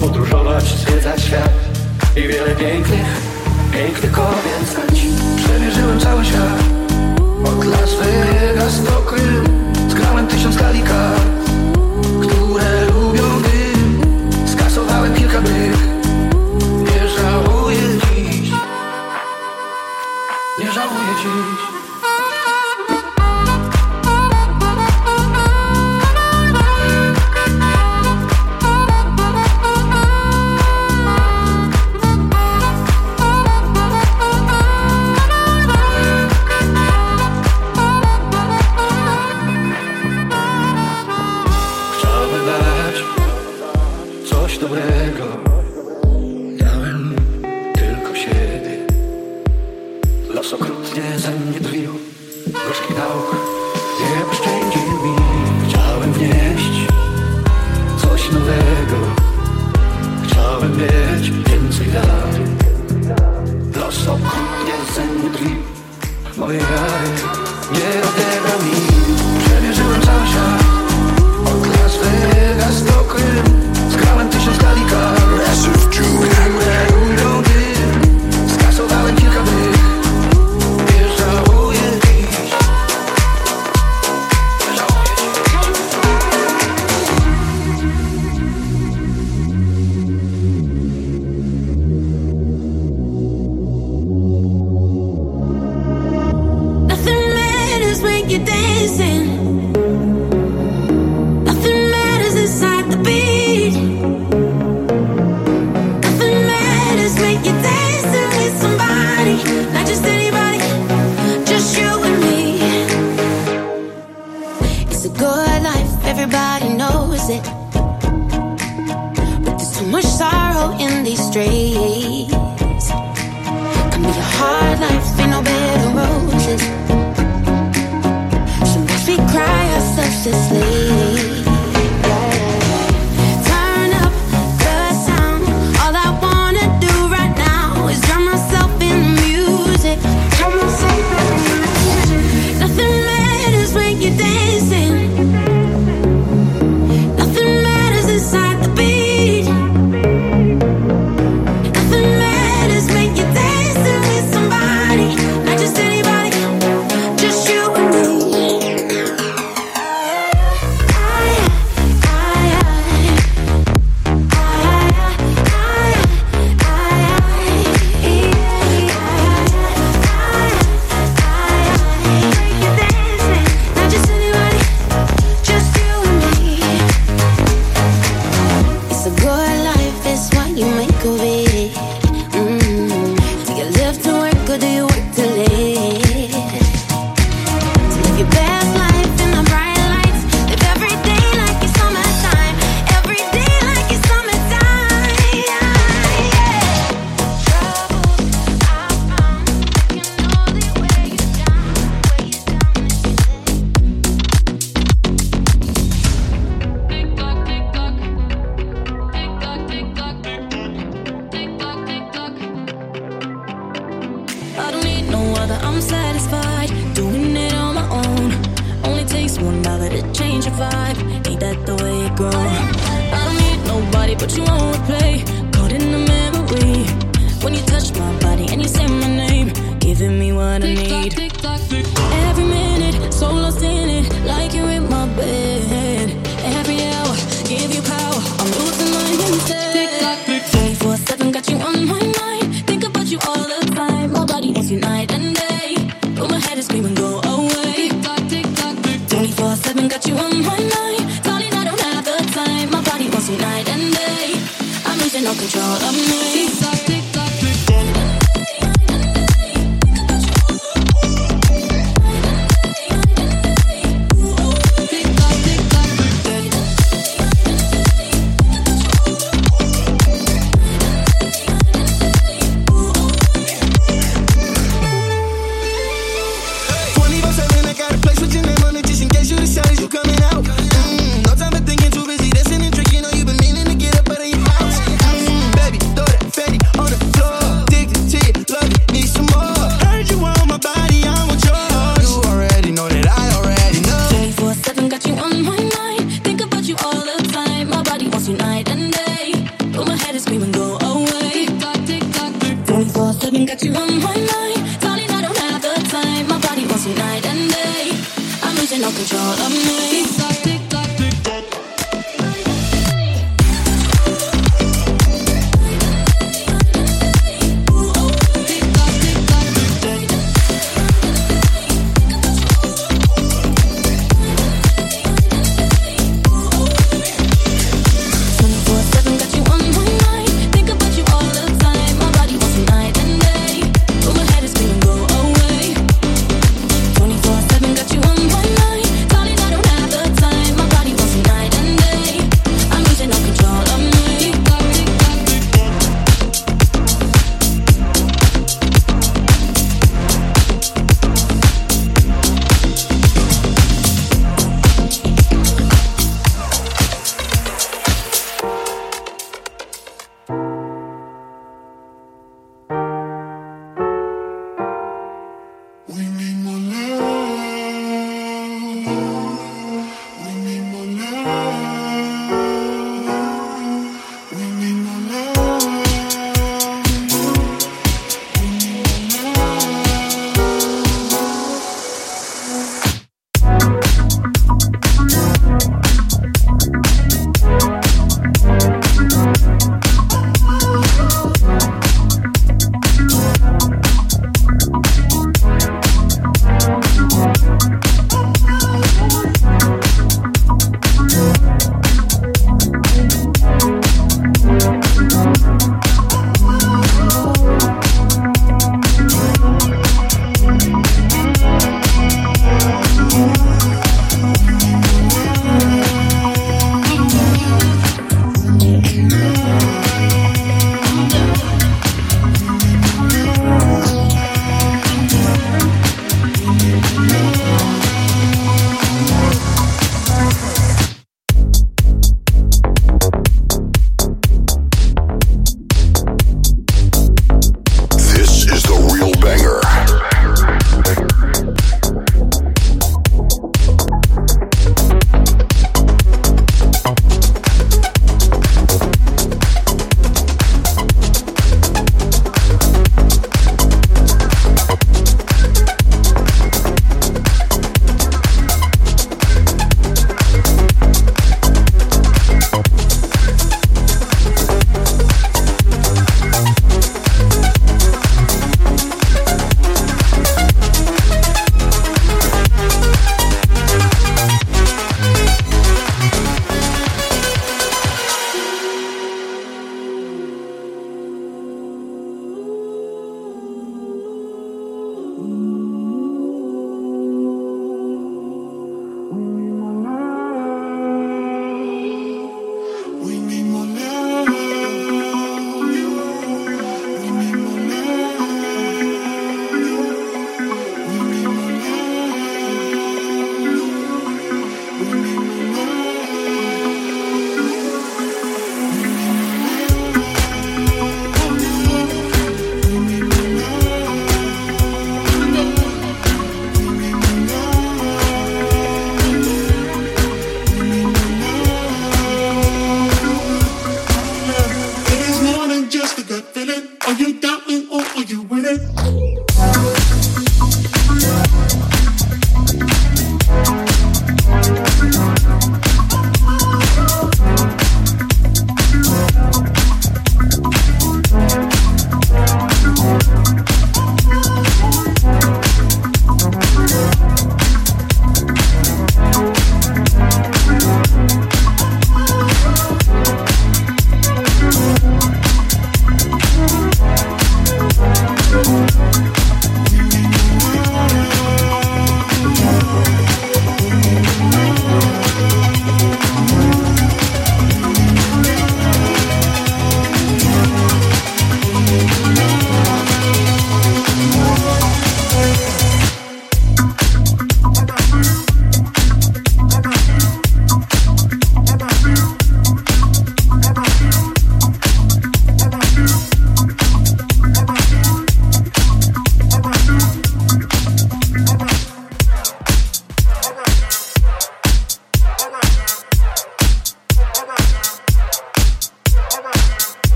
podróżować, zwiedzać świat i wiele pięknych, pięknych kobiet znać. Przemierzyłem cały świat, od Las Vegas do Krym, zgrałem tysiąc kalikat. you replay. Caught in memory when you touch my body and you say my name, giving me what I need. Every minute, so lost in it, like you're in my bed. Every hour, give you power. I'm losing my 24 7 got you on my mind. Think about you all the time. My body wants you night and day. But my head is screaming, go away. 24 7 got you on my mind. control of me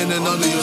in and under your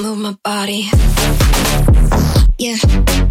move my body. Yeah.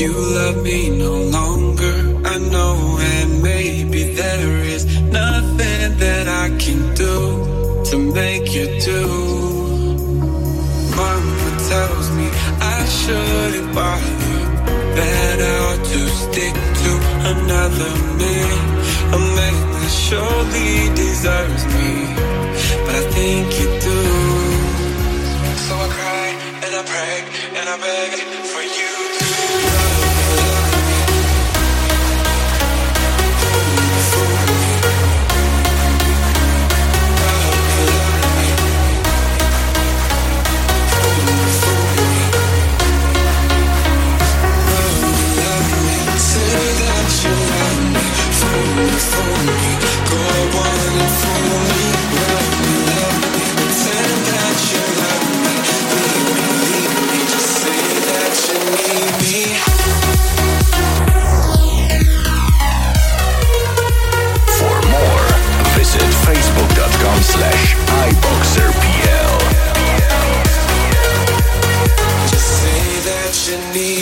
you love me no longer. I know, and maybe there is nothing that I can do to make you do. Mama tells me I shouldn't bother, that I ought to stick to another man, a man that surely deserves me. But I think you do. So I cry and I pray and I beg. iboxerpl. You need.